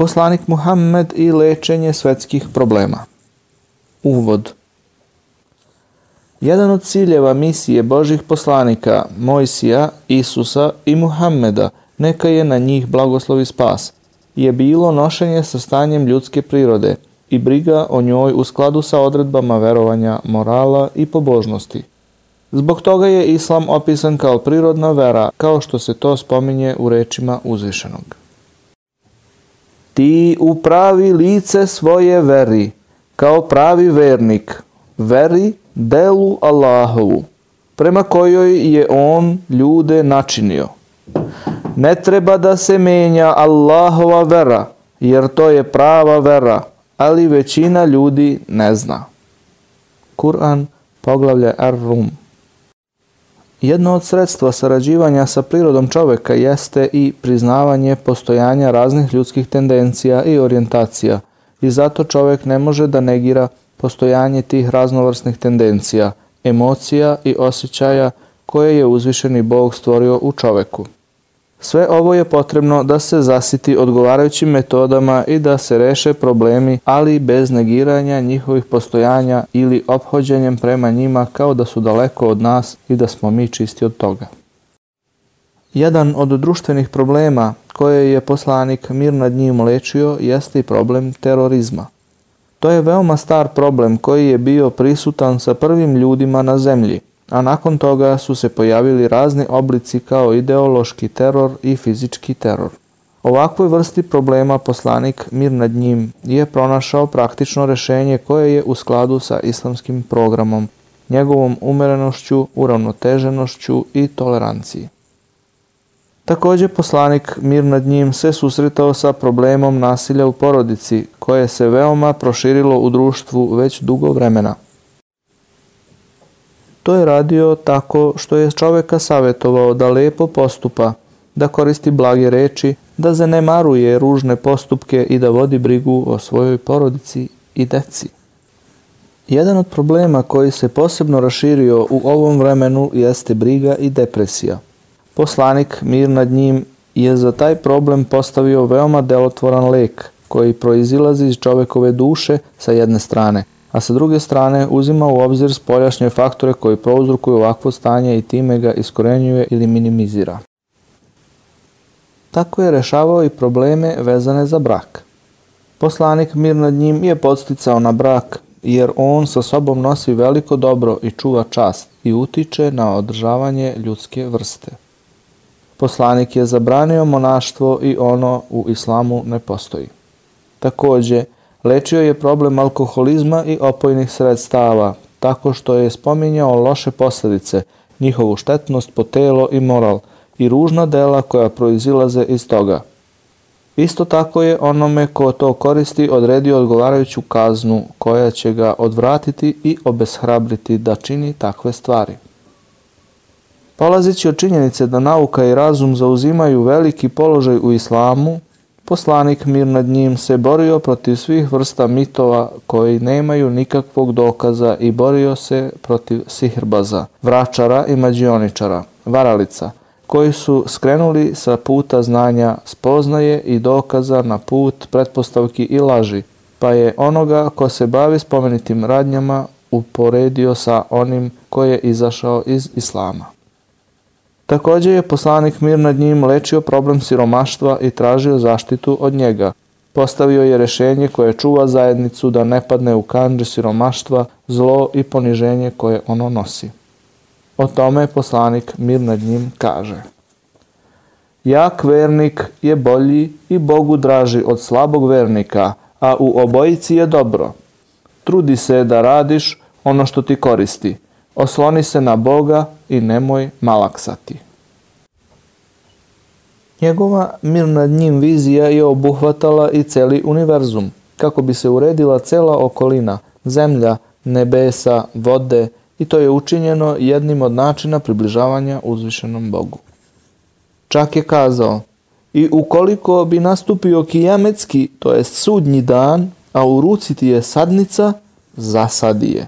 Poslanik Muhammed i lečenje svetskih problema. Uvod Jedan od ciljeva misije Božih poslanika, Mojsija, Isusa i Muhammeda, neka je na njih blagoslovi spas, je bilo nošenje sa stanjem ljudske prirode i briga o njoj u skladu sa odredbama verovanja, morala i pobožnosti. Zbog toga je islam opisan kao prirodna vera, kao što se to spominje u rečima uzvišenog. Ti upravi lice svoje veri, kao pravi vernik, veri delu Allahovu, prema kojoj je on ljude načinio. Ne treba da se menja Allahova vera, jer to je prava vera, ali većina ljudi ne zna. Kur'an, poglavlje Ar-Rum. Jedno od sredstva sarađivanja sa prirodom čoveka jeste i priznavanje postojanja raznih ljudskih tendencija i orijentacija i zato čovek ne može da negira postojanje tih raznovrsnih tendencija, emocija i osjećaja koje je uzvišeni Bog stvorio u čoveku. Sve ovo je potrebno da se zasiti odgovarajućim metodama i da se reše problemi, ali bez negiranja njihovih postojanja ili ophođenjem prema njima kao da su daleko od nas i da smo mi čisti od toga. Jedan od društvenih problema koje je poslanik mir nad njim lečio jeste i problem terorizma. To je veoma star problem koji je bio prisutan sa prvim ljudima na zemlji – a nakon toga su se pojavili razni oblici kao ideološki teror i fizički teror. Ovakvoj vrsti problema poslanik mir nad njim je pronašao praktično rešenje koje je u skladu sa islamskim programom, njegovom umerenošću, uravnoteženošću i toleranciji. Takođe, poslanik mir nad njim se susretao sa problemom nasilja u porodici, koje se veoma proširilo u društvu već dugo vremena – To je radio tako što je čoveka savjetovao da lepo postupa, da koristi blage reči, da zanemaruje ružne postupke i da vodi brigu o svojoj porodici i deci. Jedan od problema koji se posebno raširio u ovom vremenu jeste briga i depresija. Poslanik, mir nad njim, je za taj problem postavio veoma delotvoran lek koji proizilazi iz čovekove duše sa jedne strane – a sa druge strane uzima u obzir spoljašnje faktore koji prouzrukuju ovakvo stanje i time ga iskorenjuje ili minimizira. Tako je rešavao i probleme vezane za brak. Poslanik mir nad njim je podsticao na brak, jer on sa sobom nosi veliko dobro i čuva čast i utiče na održavanje ljudske vrste. Poslanik je zabranio monaštvo i ono u islamu ne postoji. Takođe, Lečio je problem alkoholizma i opojnih sredstava, tako što je spominjao loše posledice, njihovu štetnost po telo i moral i ružna dela koja proizilaze iz toga. Isto tako je onome ko to koristi odredio odgovarajuću kaznu koja će ga odvratiti i obeshrabriti da čini takve stvari. Polazići od činjenice da nauka i razum zauzimaju veliki položaj u islamu, Poslanik mir nad njim se borio protiv svih vrsta mitova koji nemaju nikakvog dokaza i borio se protiv sihrbaza, vračara i mađioničara, varalica, koji su skrenuli sa puta znanja, spoznaje i dokaza na put pretpostavki i laži, pa je onoga ko se bavi spomenitim radnjama uporedio sa onim koji je izašao iz islama. Takođe je poslanik mir nad njim lečio problem siromaštva i tražio zaštitu od njega. Postavio je rešenje koje čuva zajednicu da ne padne u kanđe siromaštva, zlo i poniženje koje ono nosi. O tome poslanik mir nad njim kaže. Jak vernik je bolji i Bogu draži od slabog vernika, a u obojici je dobro. Trudi se da radiš ono što ti koristi. Osloni se na Boga i nemoj malaksati. Njegova mir nad njim vizija je obuhvatala i celi univerzum, kako bi se uredila cela okolina, zemlja, nebesa, vode i to je učinjeno jednim od načina približavanja uzvišenom Bogu. Čak je kazao, i ukoliko bi nastupio kijametski, to jest sudnji dan, a u ruci ti je sadnica, zasadi je.